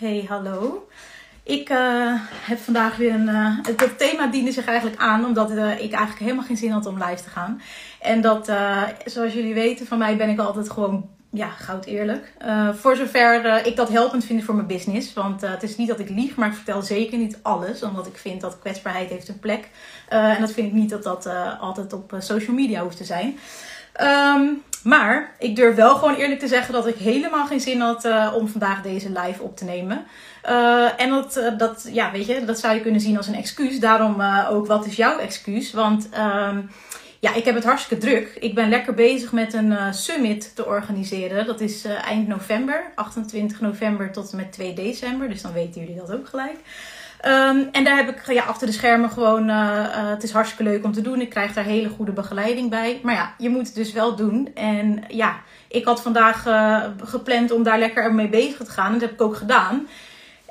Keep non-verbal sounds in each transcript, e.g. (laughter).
Hey, hallo. Ik uh, heb vandaag weer een. Uh, het, thema diende zich eigenlijk aan, omdat uh, ik eigenlijk helemaal geen zin had om live te gaan. En dat, zoals jullie weten, van mij ben ik altijd gewoon ja, goud eerlijk. voor zover ik dat helpend vind voor mijn business. Want het is niet dat ik lieg, maar ik vertel zeker niet alles. Omdat ik vind dat kwetsbaarheid heeft een plek. en dat vind ik niet dat dat altijd op social media hoeft te zijn. Um, maar ik durf wel gewoon eerlijk te zeggen dat ik helemaal geen zin had uh, om vandaag deze live op te nemen. Uh, en dat, uh, dat, ja, weet je, dat zou je kunnen zien als een excuus. Daarom ook, wat is jouw excuus? Want um, ja, ik heb het hartstikke druk. Ik ben lekker bezig met een summit te organiseren. Dat is eind november, 28 november tot en met 2 december. Dus dan weten jullie dat ook gelijk. Um, en daar heb ik ja, achter de schermen gewoon. Uh, uh, het is hartstikke leuk om te doen. Ik krijg daar hele goede begeleiding bij. Maar ja, je moet het dus wel doen. En ja, ik had vandaag uh, gepland om daar lekker mee bezig te gaan. Dat heb ik ook gedaan.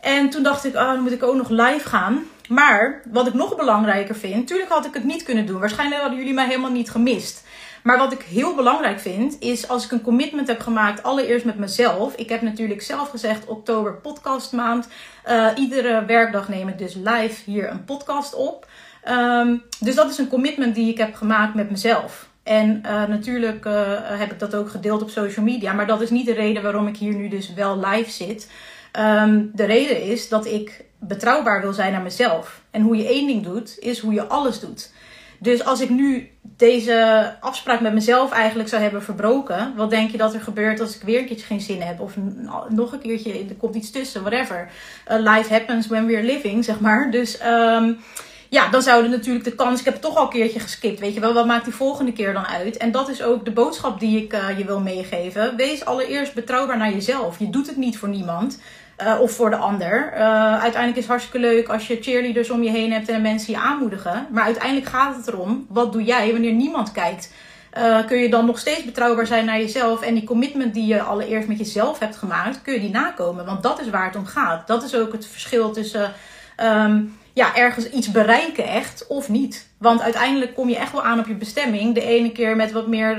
En toen dacht ik, oh, dan moet ik ook nog live gaan. Maar wat ik nog belangrijker vind, natuurlijk had ik het niet kunnen doen. Waarschijnlijk hadden jullie mij helemaal niet gemist. Maar wat ik heel belangrijk vind, is als ik een commitment heb gemaakt, allereerst met mezelf. Ik heb natuurlijk zelf gezegd, oktober podcastmaand. Uh, iedere werkdag neem ik dus live hier een podcast op. Um, dus dat is een commitment die ik heb gemaakt met mezelf. En uh, natuurlijk uh, heb ik dat ook gedeeld op social media. Maar dat is niet de reden waarom ik hier nu dus wel live zit. Um, de reden is dat ik betrouwbaar wil zijn naar mezelf. En hoe je één ding doet, is hoe je alles doet. Dus als ik nu deze afspraak met mezelf eigenlijk zou hebben verbroken, wat denk je dat er gebeurt als ik weer een keertje geen zin heb? Of nog een keertje, er komt iets tussen, whatever. Uh, life happens when we're living, zeg maar. Dus um, ja, dan zouden natuurlijk de kans, ik heb het toch al een keertje geskipt, weet je wel, wat maakt die volgende keer dan uit? En dat is ook de boodschap die ik uh, je wil meegeven. Wees allereerst betrouwbaar naar jezelf. Je doet het niet voor niemand. Uh, of voor de ander. Uh, uiteindelijk is het hartstikke leuk als je cheerleaders om je heen hebt en mensen je aanmoedigen. Maar uiteindelijk gaat het erom, wat doe jij wanneer niemand kijkt? Uh, kun je dan nog steeds betrouwbaar zijn naar jezelf en die commitment die je allereerst met jezelf hebt gemaakt, kun je die nakomen? Want dat is waar het om gaat. Dat is ook het verschil tussen um, ja, ergens iets bereiken echt of niet. Want uiteindelijk kom je echt wel aan op je bestemming. De ene keer met wat meer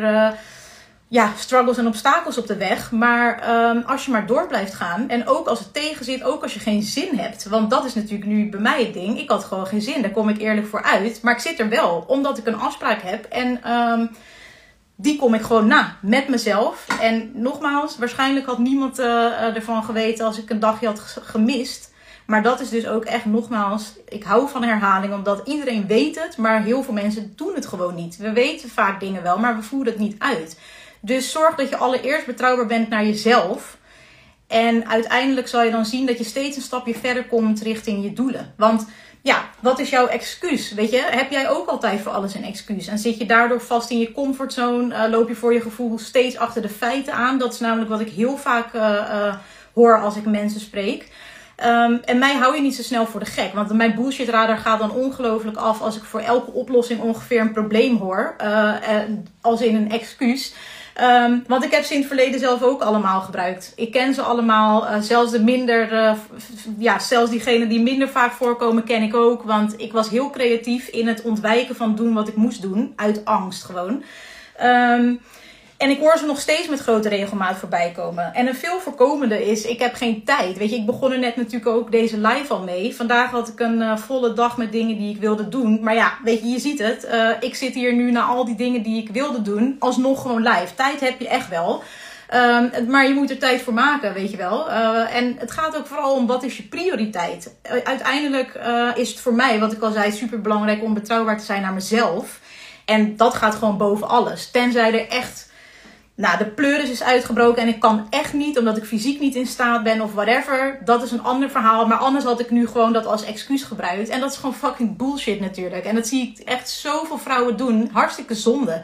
ja, struggles en obstakels op de weg. Maar um, als je maar door blijft gaan. En ook als het tegen zit, ook als je geen zin hebt. Want dat is natuurlijk nu bij mij het ding. Ik had gewoon geen zin. Daar kom ik eerlijk voor uit. Maar ik zit er wel, omdat ik een afspraak heb. En um, die kom ik gewoon na met mezelf. En nogmaals, waarschijnlijk had niemand uh, ervan geweten als ik een dagje had gemist. Maar dat is dus ook echt nogmaals, ik hou van herhaling, omdat iedereen weet het, maar heel veel mensen doen het gewoon niet. We weten vaak dingen wel, maar we voeren het niet uit. Dus zorg dat je allereerst betrouwbaar bent naar jezelf. En uiteindelijk zal je dan zien dat je steeds een stapje verder komt richting je doelen. Want ja, wat is jouw excuus? Weet je, heb jij ook altijd voor alles een excuus? En zit je daardoor vast in je comfortzone? Uh, loop je voor je gevoel steeds achter de feiten aan? Dat is namelijk wat ik heel vaak uh, uh, hoor als ik mensen spreek. Um, en mij hou je niet zo snel voor de gek. Want mijn bullshit radar gaat dan ongelooflijk af als ik voor elke oplossing ongeveer een probleem hoor. als in een excuus. Um, want ik heb ze in het verleden zelf ook allemaal gebruikt. Ik ken ze allemaal. Uh, zelfs de minder, uh, ja, zelfs diegenen die minder vaak voorkomen, ken ik ook. Want ik was heel creatief in het ontwijken van doen wat ik moest doen. Uit angst gewoon. Um, en ik hoor ze nog steeds met grote regelmaat voorbij komen. En een veel voorkomende is, ik heb geen tijd. Weet je, ik begon er net natuurlijk ook deze live al mee. Vandaag had ik een uh, volle dag met dingen die ik wilde doen. Maar ja, weet je, je ziet het. Uh, ik zit hier nu naar al die dingen die ik wilde doen, alsnog gewoon live. Tijd heb je echt wel. Um, maar je moet er tijd voor maken, weet je wel. Uh, en het gaat ook vooral om wat is je prioriteit. uiteindelijk is het voor mij, wat ik al zei, super belangrijk om betrouwbaar te zijn naar mezelf. En dat gaat gewoon boven alles. Tenzij er echt nou, de pleuris is uitgebroken en ik kan echt niet, omdat ik fysiek niet in staat ben of whatever. Dat is een ander verhaal. Maar anders had ik nu gewoon dat als excuus gebruikt. En dat is gewoon fucking bullshit natuurlijk. En dat zie ik echt zoveel vrouwen doen. Hartstikke zonde.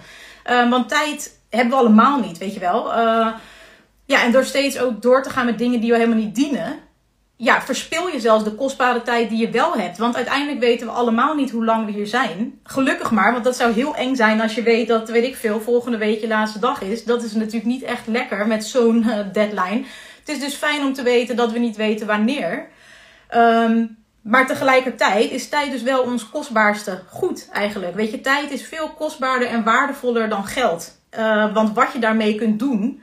Uh, want tijd hebben we allemaal niet, weet je wel. Uh, ja, en door steeds ook door te gaan met dingen die we helemaal niet dienen ja, verspil je zelfs de kostbare tijd die je wel hebt. Want uiteindelijk weten we allemaal niet hoe lang we hier zijn. Gelukkig maar, want dat zou heel eng zijn als je weet dat, weet ik veel, volgende week je laatste dag is. Dat is natuurlijk niet echt lekker met zo'n uh, deadline. Het is dus fijn om te weten dat we niet weten wanneer. Um, maar tegelijkertijd is tijd dus wel ons kostbaarste goed eigenlijk. Weet je, tijd is veel kostbaarder en waardevoller dan geld. Uh, want wat je daarmee kunt doen,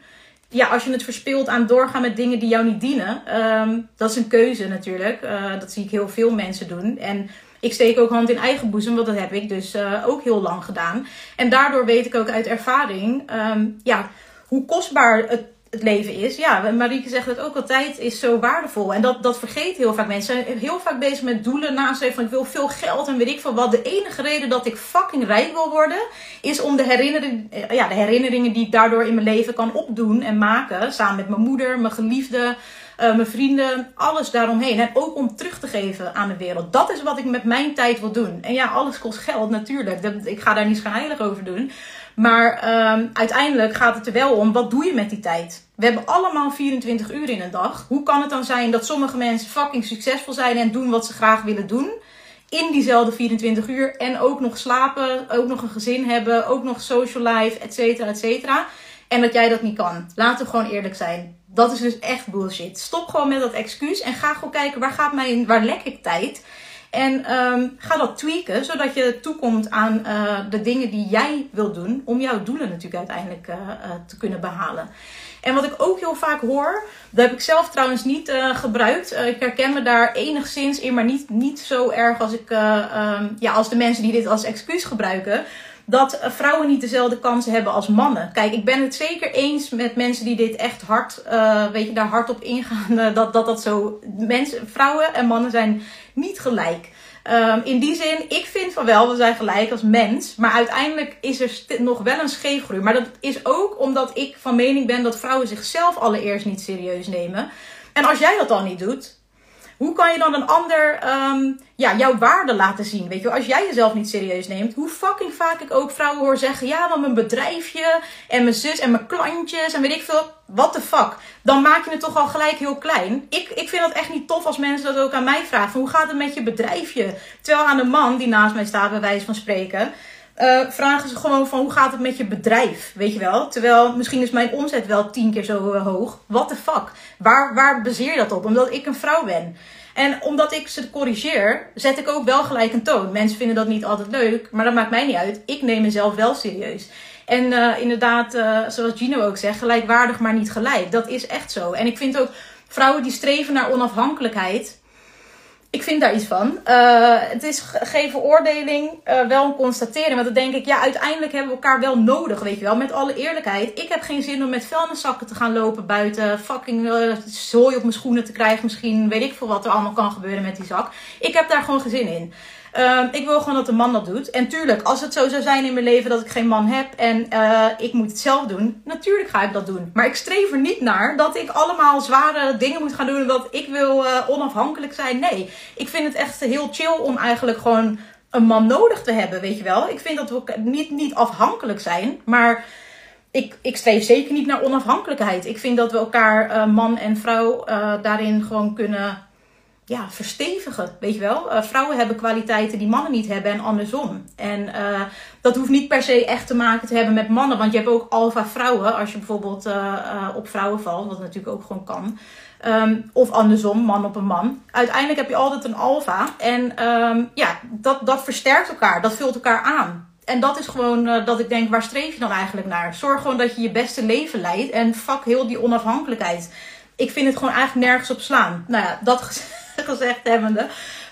ja, als je het verspeelt aan doorgaan met dingen die jou niet dienen, ehm, dat is een keuze natuurlijk. Uh, dat zie ik heel veel mensen doen. En ik steek ook hand in eigen boezem, want dat heb ik dus uh, ook heel lang gedaan. En daardoor weet ik ook uit ervaring, um, ja, hoe kostbaar het het leven is. Ja, Marieke zegt het ook altijd, is zo waardevol. En dat, dat vergeet heel vaak mensen. Zijn heel vaak bezig met doelen naast van ik wil veel geld en weet ik veel wat. De enige reden dat ik fucking rijk wil worden, is om de, herinnering, eh, ja, de herinneringen die ik daardoor in mijn leven kan opdoen en maken. Samen met mijn moeder, mijn geliefde, uh, mijn vrienden, alles daaromheen. En ook om terug te geven aan de wereld. Dat is wat ik met mijn tijd wil doen. En ja, alles kost geld natuurlijk. Ik ga daar niet schijnheilig over doen. Maar um, uiteindelijk gaat het er wel om, wat doe je met die tijd? We hebben allemaal 24 uur in een dag. Hoe kan het dan zijn dat sommige mensen fucking succesvol zijn en doen wat ze graag willen doen? In diezelfde 24 uur. En ook nog slapen, ook nog een gezin hebben, ook nog social life, et cetera, et cetera. En dat jij dat niet kan. Laten we gewoon eerlijk zijn. Dat is dus echt bullshit. Stop gewoon met dat excuus en ga gewoon kijken waar gaat mijn, waar lek ik tijd? En um, ga dat tweaken, zodat je toekomt aan uh, de dingen die jij wilt doen. Om jouw doelen natuurlijk uiteindelijk uh, uh, te kunnen behalen. En wat ik ook heel vaak hoor, dat heb ik zelf trouwens niet gebruikt. ik herken me daar enigszins in, maar niet, niet zo erg als, ik, um, ja, als de mensen die dit als excuus gebruiken dat vrouwen niet dezelfde kansen hebben als mannen. Kijk, ik ben het zeker eens met mensen die dit echt hard, weet je, daar hard op ingaan. (laughs) dat, dat dat zo. Mensen, vrouwen en mannen zijn niet gelijk. Um, in die zin, ik vind van wel, we zijn gelijk als mens. Maar uiteindelijk is er nog wel een scheefgroei. Maar dat is ook omdat ik van mening ben dat vrouwen zichzelf allereerst niet serieus nemen. En als jij dat dan niet doet, hoe kan je dan een ander um, ja, jouw waarde laten zien? Weet je, als jij jezelf niet serieus neemt, hoe fucking vaak ik ook vrouwen hoor zeggen: Ja, maar mijn bedrijfje en mijn zus en mijn klantjes en weet ik veel. What the fuck? Dan maak je het toch al gelijk heel klein. Ik, ik vind dat echt niet tof als mensen dat ook aan mij vragen: Hoe gaat het met je bedrijfje? Terwijl aan de man die naast mij staat, bij wijze van spreken. Uh, vragen ze gewoon van hoe gaat het met je bedrijf, weet je wel? Terwijl misschien is mijn omzet wel tien keer zo uh, hoog. What the fuck? Waar, waar baseer je dat op? Omdat ik een vrouw ben. En omdat ik ze corrigeer, zet ik ook wel gelijk een toon. Mensen vinden dat niet altijd leuk, maar dat maakt mij niet uit. Ik neem mezelf wel serieus. En uh, inderdaad, zoals Gino ook zegt, gelijkwaardig maar niet gelijk. Dat is echt zo. En ik vind ook vrouwen die streven naar onafhankelijkheid ik vind daar iets van. Uh, het is geen veroordeling, uh, wel een constatering. Want dan denk ik, ja, uiteindelijk hebben we elkaar wel nodig, weet je wel. Met alle eerlijkheid. Ik heb geen zin om met vuilniszakken te gaan lopen buiten. Fucking uh, zooi op mijn schoenen te krijgen. Misschien weet ik veel wat er allemaal kan gebeuren met die zak. Ik heb daar gewoon geen zin in. Uh, ik wil gewoon dat een man dat doet. En tuurlijk, als het zo zou zijn in mijn leven dat ik geen man heb en uh, ik moet het zelf doen, natuurlijk ga ik dat doen. Maar ik streef er niet naar dat ik allemaal zware dingen moet gaan doen dat ik wil uh, onafhankelijk zijn. Nee, ik vind het echt heel chill om eigenlijk gewoon een man nodig te hebben, weet je wel. Ik vind dat we niet, niet afhankelijk zijn, maar ik, ik streef zeker niet naar onafhankelijkheid. Ik vind dat we elkaar, uh, man en vrouw, daarin gewoon kunnen ja, verstevigen. Weet je wel? Uh, vrouwen hebben kwaliteiten die mannen niet hebben en andersom. En uh, dat hoeft niet per se echt te maken te hebben met mannen. Want je hebt ook alfa vrouwen. Als je bijvoorbeeld uh, op vrouwen valt, wat natuurlijk ook gewoon kan. Um, of andersom, man op een man. Uiteindelijk heb je altijd een alfa. En um, ja, dat, dat versterkt elkaar. Dat vult elkaar aan. En dat is gewoon dat ik denk, waar streef je dan eigenlijk naar? Zorg gewoon dat je je beste leven leidt. En fuck heel die onafhankelijkheid. Ik vind het gewoon eigenlijk nergens op slaan. Nou ja, dat gezegd (laughs) hebbende.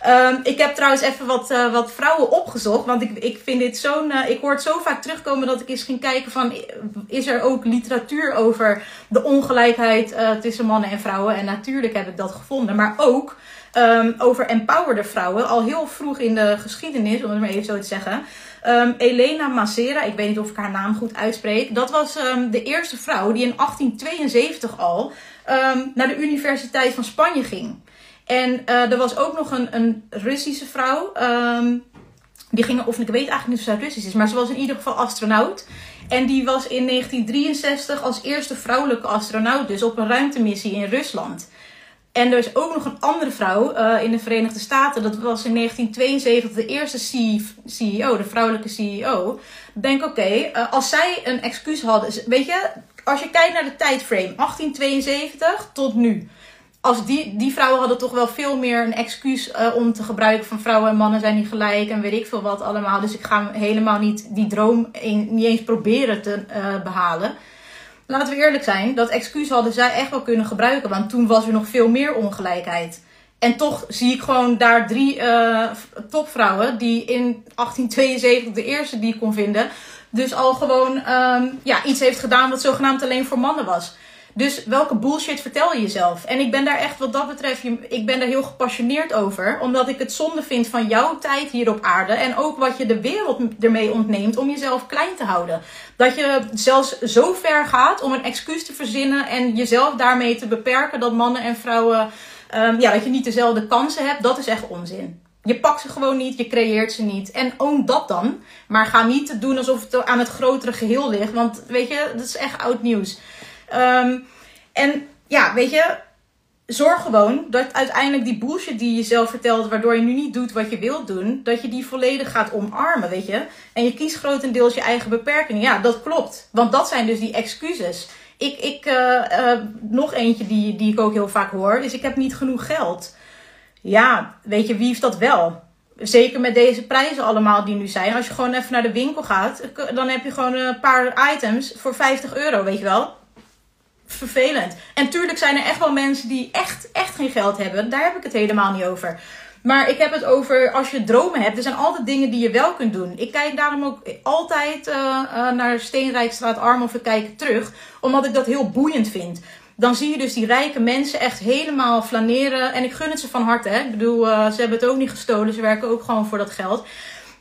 Um, ik heb trouwens even wat, uh, wat vrouwen opgezocht. Want ik, ik vind dit zo'n. Uh, ik hoor het zo vaak terugkomen dat ik eens ging kijken van. Is er ook literatuur over de ongelijkheid uh, tussen mannen en vrouwen? En natuurlijk heb ik dat gevonden. Maar ook um, over empowerde vrouwen. Al heel vroeg in de geschiedenis, om het maar even zo te zeggen. Um, Elena Macera, ik weet niet of ik haar naam goed uitspreek. Dat was de eerste vrouw die in 1872 al naar de Universiteit van Spanje ging. En uh, er was ook nog een, een Russische vrouw. Um, die ging, of ik weet eigenlijk niet of zij Russisch is, maar ze was in ieder geval astronaut. En die was in 1963 als eerste vrouwelijke astronaut, dus op een ruimtemissie in Rusland. En er is ook nog een andere vrouw uh, in de Verenigde Staten. Dat was in 1972 de eerste CEO, de vrouwelijke CEO. Denk, oké, uh, als zij een excuus hadden. Weet je, als je kijkt naar de tijdframe, 1872 tot nu als die, die vrouwen hadden toch wel veel meer een excuus uh, om te gebruiken van vrouwen en mannen zijn niet gelijk en weet ik veel wat allemaal. Dus ik ga helemaal niet die droom niet eens proberen te uh, behalen. laten we eerlijk zijn, dat excuus hadden zij echt wel kunnen gebruiken. Want toen was er nog veel meer ongelijkheid. En toch zie ik gewoon daar drie uh, topvrouwen die in 1872 de eerste die ik kon vinden. Dus al gewoon um, ja, iets heeft gedaan wat zogenaamd alleen voor mannen was. Dus welke bullshit vertel je jezelf? En ik ben daar echt wat dat betreft, ik ben daar heel gepassioneerd over. Omdat ik het zonde vind van jouw tijd hier op aarde. En ook wat je de wereld ermee ontneemt om jezelf klein te houden. Dat je zelfs zo ver gaat om een excuus te verzinnen en jezelf daarmee te beperken dat mannen en vrouwen, um, ja, dat je niet dezelfde kansen hebt. Dat is echt onzin. Je pakt ze gewoon niet, je creëert ze niet. En own dat dan. Maar ga niet doen alsof het aan het grotere geheel ligt. Want weet je, dat is echt oud nieuws. Um, en ja, weet je, zorg gewoon dat uiteindelijk die bullshit die je zelf vertelt, waardoor je nu niet doet wat je wilt doen, dat je die volledig gaat omarmen, weet je. En je kiest grotendeels je eigen beperkingen. Ja, dat klopt. Want dat zijn dus die excuses. Ik, ik uh, uh, nog eentje die, die ik ook heel vaak hoor, is ik heb niet genoeg geld. Ja, weet je, wie heeft dat wel? Zeker met deze prijzen allemaal die nu zijn. Als je gewoon even naar de winkel gaat, dan heb je gewoon een paar items voor 50 euro, weet je wel vervelend. En tuurlijk zijn er echt wel mensen die echt, echt geen geld hebben. Daar heb ik het helemaal niet over. Maar ik heb het over als je dromen hebt. Er zijn altijd dingen die je wel kunt doen. Ik kijk daarom ook altijd uh, uh, naar Steenrijkstraat Armhoven kijken terug. Omdat ik dat heel boeiend vind. Dan zie je dus die rijke mensen echt helemaal flaneren. En ik gun het ze van harte. Hè? Ik bedoel, uh, ze hebben het ook niet gestolen. Ze werken ook gewoon voor dat geld.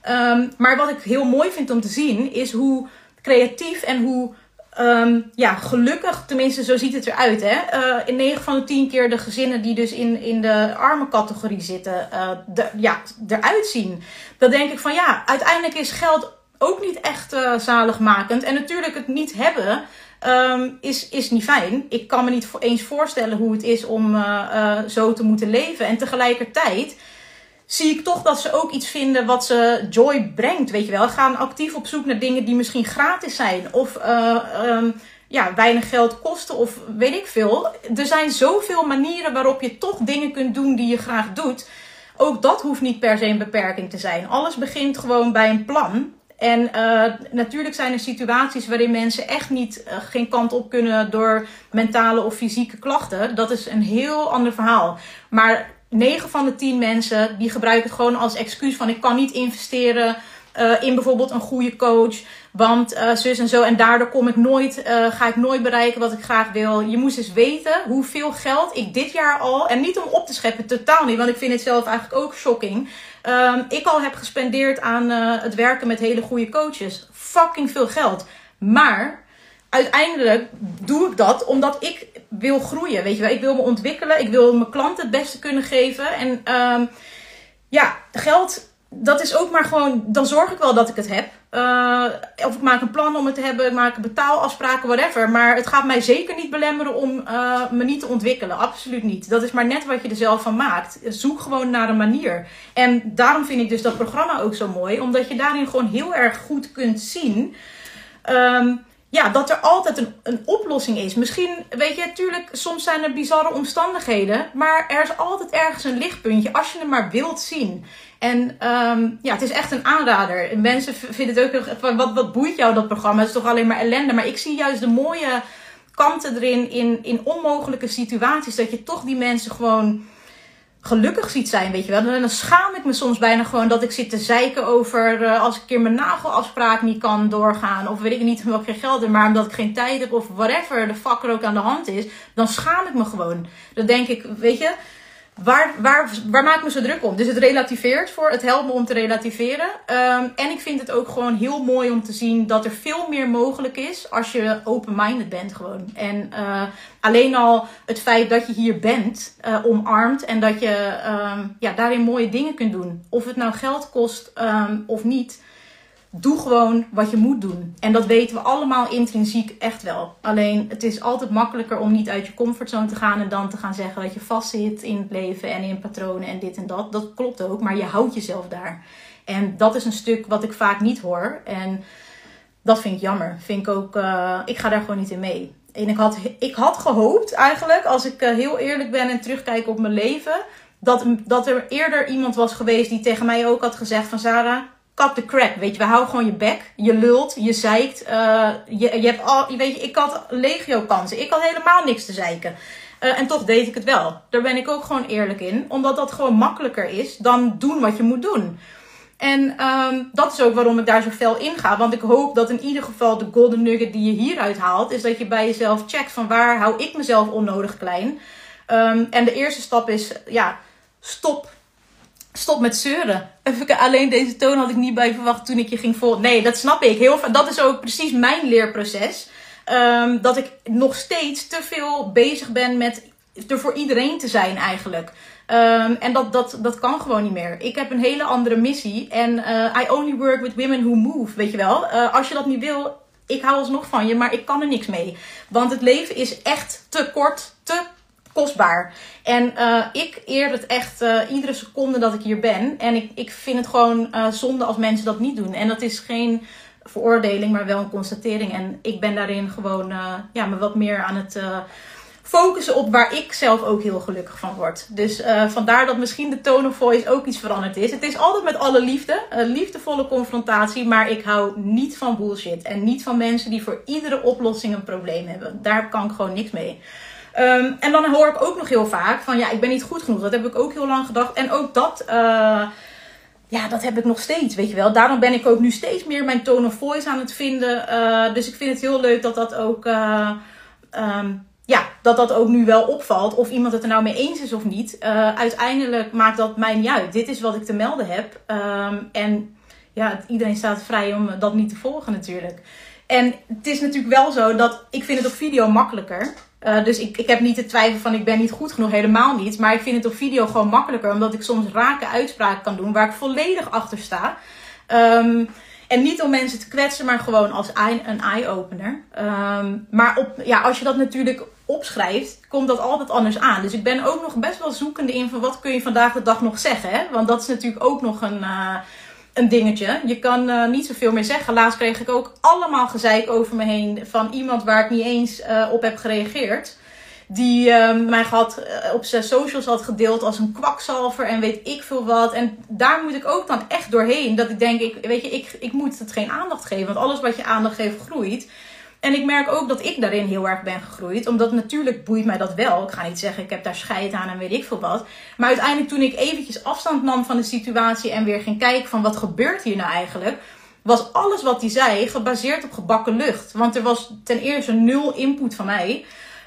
Um, maar wat ik heel mooi vind om te zien is hoe creatief en hoe Um, ja, gelukkig, tenminste zo ziet het eruit. Hè? Uh, in 9 van de 10 keer de gezinnen die dus in, in de arme categorie zitten, uh, de, ja, eruit zien. Dan denk ik van ja, uiteindelijk is geld ook niet echt uh, zaligmakend. En natuurlijk het niet hebben um, is, is niet fijn. Ik kan me niet eens voorstellen hoe het is om zo te moeten leven. En tegelijkertijd zie ik toch dat ze ook iets vinden wat ze joy brengt. Weet je wel, gaan actief op zoek naar dingen die misschien gratis zijn of uh, um, ja, weinig geld kosten of weet ik veel. Er zijn zoveel manieren waarop je toch dingen kunt doen die je graag doet. Ook dat hoeft niet per se een beperking te zijn. Alles begint gewoon bij een plan. En uh, natuurlijk zijn er situaties waarin mensen echt niet uh, geen kant op kunnen door mentale of fysieke klachten. Dat is een heel ander verhaal. Maar 9 van de 10 mensen die gebruiken het gewoon als excuus van ik kan niet investeren uh, in bijvoorbeeld een goede coach. Want uh, zus en zo. En daardoor kom ik nooit, uh, ga ik nooit bereiken wat ik graag wil. Je moest eens weten hoeveel geld ik dit jaar al. En niet om op te scheppen, totaal niet. Want ik vind het zelf eigenlijk ook shocking. Um, ik al heb gespendeerd aan het werken met hele goede coaches. Fucking veel geld. Maar uiteindelijk doe ik dat omdat ik wil groeien. Weet je wel, ik wil me ontwikkelen. Ik wil mijn klanten het beste kunnen geven. En um, ja, geld, dat is ook maar gewoon. Dan zorg ik wel dat ik het heb. Uh, of ik maak een plan om het te hebben. Ik maak betaalafspraken, whatever. Maar het gaat mij zeker niet belemmeren om uh, me niet te ontwikkelen. Absoluut niet. Dat is maar net wat je er zelf van maakt. Zoek gewoon naar een manier. En daarom vind ik dus dat programma ook zo mooi. Omdat je daarin gewoon heel erg goed kunt zien. Um, ja, dat er altijd een, een oplossing is. Misschien, weet je, natuurlijk, soms zijn er bizarre omstandigheden. Maar er is altijd ergens een lichtpuntje als je hem maar wilt zien. En um, ja, het is echt een aanrader. Mensen vinden het ook, wat, wat boeit jou dat programma? Het is toch alleen maar ellende. Maar ik zie juist de mooie kanten erin in, in onmogelijke situaties. Dat je toch die mensen gewoon gelukkig ziet zijn, weet je wel. En dan schaam ik me soms bijna gewoon dat ik zit te zeiken over uh, als ik een keer mijn nagelafspraak niet kan doorgaan. Of weet ik niet ik geen geld heb, maar omdat ik geen tijd heb of whatever de fuck er ook aan de hand is. Dan schaam ik me gewoon. Dan denk ik, weet je, Waar, waar, waar maak me zo druk om? Dus het relativeert voor, het helpt me om te relativeren. Um, en ik vind het ook gewoon heel mooi om te zien dat er veel meer mogelijk is als je open-minded bent gewoon. En uh, alleen al het feit dat je hier bent, uh, omarmt en dat je um, ja, daarin mooie dingen kunt doen. Of het nou geld kost um, of niet doe gewoon wat je moet doen. En dat weten we allemaal intrinsiek echt wel. Alleen het is altijd makkelijker om niet uit je comfortzone te gaan en dan te gaan zeggen dat je vastzit in het leven en in patronen en dit en dat. Dat klopt ook, maar je houdt jezelf daar. En dat is een stuk wat ik vaak niet hoor. En dat vind ik jammer. Vind ik ook, uh, ik ga daar gewoon niet in mee. En ik had, ik had gehoopt eigenlijk, als ik uh, heel eerlijk ben en terugkijk op mijn leven, dat, dat er eerder iemand was geweest die tegen mij ook had gezegd van Sarah, cut the crap. Weet je, we houden gewoon je bek. Je lult, je zeikt. Uh, je, je hebt al, weet je, ik had legio kansen. Ik had helemaal niks te zeiken. Uh, en toch deed ik het wel. Daar ben ik ook gewoon eerlijk in. Omdat dat gewoon makkelijker is dan doen wat je moet doen. En um, dat is ook waarom ik daar zo fel in ga. Want ik hoop dat in ieder geval de golden nugget die je hieruit haalt, is dat je bij jezelf checkt van waar hou ik mezelf onnodig klein. Um, en de eerste stap is, ja, stop. Stop met zeuren. Alleen deze toon had ik niet bij verwacht toen ik je ging volgen. Nee, dat snap ik. Heel, dat is ook precies mijn leerproces. Um, dat ik nog steeds te veel bezig ben met er voor iedereen te zijn eigenlijk. Um, en dat, dat, dat kan gewoon niet meer. Ik heb een hele andere missie. En uh, I only work with women who move, weet je wel. Uh, als je dat niet wil, ik hou alsnog van je, maar ik kan er niks mee. Want het leven is echt te kort, te kostbaar. En uh, ik eer het echt iedere seconde dat ik hier ben. En ik, ik vind het gewoon zonde als mensen dat niet doen. En dat is geen veroordeling, maar wel een constatering. En ik ben daarin gewoon ja, me wat meer aan het focussen op waar ik zelf ook heel gelukkig van word. Dus vandaar dat misschien de tone of voice ook iets veranderd is. Het is altijd met alle liefde, een liefdevolle confrontatie, maar ik hou niet van bullshit. En niet van mensen die voor iedere oplossing een probleem hebben. Daar kan ik gewoon niks mee. Um, en dan hoor ik ook nog heel vaak van ja, ik ben niet goed genoeg. Dat heb ik ook heel lang gedacht. En ook dat, uh, ja, dat heb ik nog steeds, weet je wel. Daarom ben ik ook nu steeds meer mijn tone of voice aan het vinden. Uh, dus ik vind het heel leuk dat dat ook. Um, ja, dat dat ook nu wel opvalt. Of iemand het er nou mee eens is of niet. Uiteindelijk maakt dat mij niet uit. Dit is wat ik te melden heb. Um, en ja, iedereen staat vrij om dat niet te volgen natuurlijk. En het is natuurlijk wel zo dat ik vind het op video makkelijker. Uh, dus ik, ik heb niet de twijfel van ik ben niet goed genoeg, helemaal niet. Maar ik vind het op video gewoon makkelijker. Omdat ik soms rake uitspraken kan doen waar ik volledig achter sta. Um, en niet om mensen te kwetsen, maar gewoon als een eye-opener. Um, maar op, ja, als je dat natuurlijk opschrijft, komt dat altijd anders aan. Dus ik ben ook nog best wel zoekende in van wat kun je vandaag de dag nog zeggen. Hè? Want dat is natuurlijk ook nog een, uh, een dingetje. Je kan uh, niet zoveel meer zeggen. Laatst kreeg ik ook allemaal gezeik over me heen van iemand waar ik niet eens uh, op heb gereageerd. Die mij had, op zijn socials had gedeeld als een kwakzalver en weet ik veel wat. En daar moet ik ook dan echt doorheen. Dat ik denk, ik, weet je, ik, ik moet het geen aandacht geven. Want alles wat je aandacht geeft groeit. En ik merk ook dat ik daarin heel erg ben gegroeid. Omdat natuurlijk boeit mij dat wel. Ik ga niet zeggen, ik heb daar scheid aan en weet ik veel wat. Maar uiteindelijk toen ik eventjes afstand nam van de situatie en weer ging kijken van wat gebeurt hier nou eigenlijk. Was alles wat hij zei gebaseerd op gebakken lucht. Want er was ten eerste nul input van mij.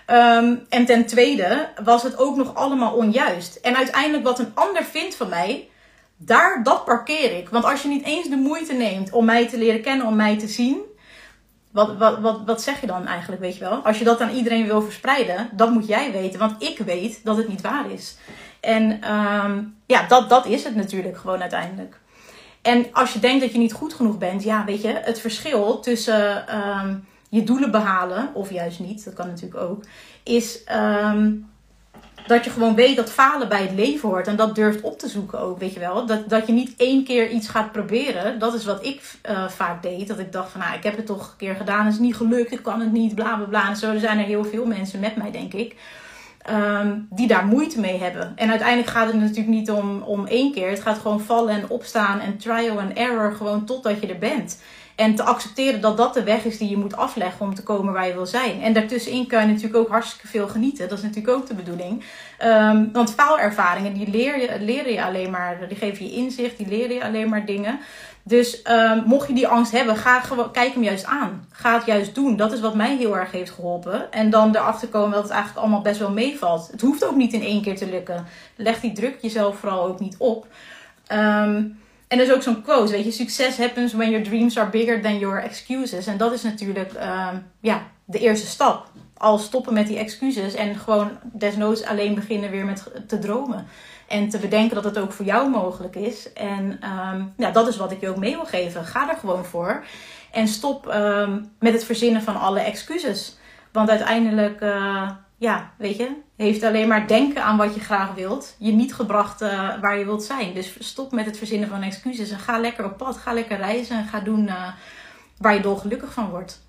Um, en ten tweede was het ook nog allemaal onjuist. En uiteindelijk wat een ander vindt van mij, daar, dat parkeer ik. Want als je niet eens de moeite neemt om mij te leren kennen, om mij te zien, wat, wat, wat, wat zeg je dan eigenlijk, weet je wel? Als je dat aan iedereen wil verspreiden, dat moet jij weten. Want ik weet dat het niet waar is. En um, ja, dat, dat is het natuurlijk gewoon uiteindelijk. En als je denkt dat je niet goed genoeg bent, ja, weet je, het verschil tussen um, je doelen behalen, of juist niet, dat kan natuurlijk ook, is um, dat je gewoon weet dat falen bij het leven hoort. En dat durft op te zoeken ook, weet je wel. Dat, dat je niet één keer iets gaat proberen. Dat is wat ik uh, vaak deed. Dat ik dacht van, nou, ik heb het toch een keer gedaan. Het is niet gelukt, ik kan het niet, bla bla bla. Zo er zijn er heel veel mensen met mij, denk ik. Um, die daar moeite mee hebben. En uiteindelijk gaat het natuurlijk niet om, om één keer. Het gaat gewoon vallen en opstaan en trial and error. Gewoon totdat je er bent. En te accepteren dat dat de weg is die je moet afleggen om te komen waar je wil zijn. En daartussenin kan je natuurlijk ook hartstikke veel genieten. Dat is natuurlijk ook de bedoeling. Um, want faalervaringen, die leer je, leren je alleen maar, die geven je inzicht, die leren je alleen maar dingen. Dus um, mocht je die angst hebben, ga gewoon, kijk hem juist aan. Ga het juist doen. Dat is wat mij heel erg heeft geholpen. En dan erachter komen dat het eigenlijk allemaal best wel meevalt. Het hoeft ook niet in één keer te lukken. Leg die druk jezelf vooral ook niet op. Um, en er is ook zo'n quote, weet je, succes happens when your dreams are bigger than your excuses. En dat is natuurlijk uh, ja, de eerste stap. Al stoppen met die excuses en gewoon desnoods alleen beginnen weer met te dromen. En te bedenken dat het ook voor jou mogelijk is. En um, ja, dat is wat ik je ook mee wil geven. Ga er gewoon voor. En stop um, met het verzinnen van alle excuses. Want uiteindelijk, uh, ja, weet je, heeft alleen maar denken aan wat je graag wilt, je niet gebracht uh, waar je wilt zijn. Dus stop met het verzinnen van excuses en ga lekker op pad, ga lekker reizen en ga doen uh, waar je dolgelukkig van wordt.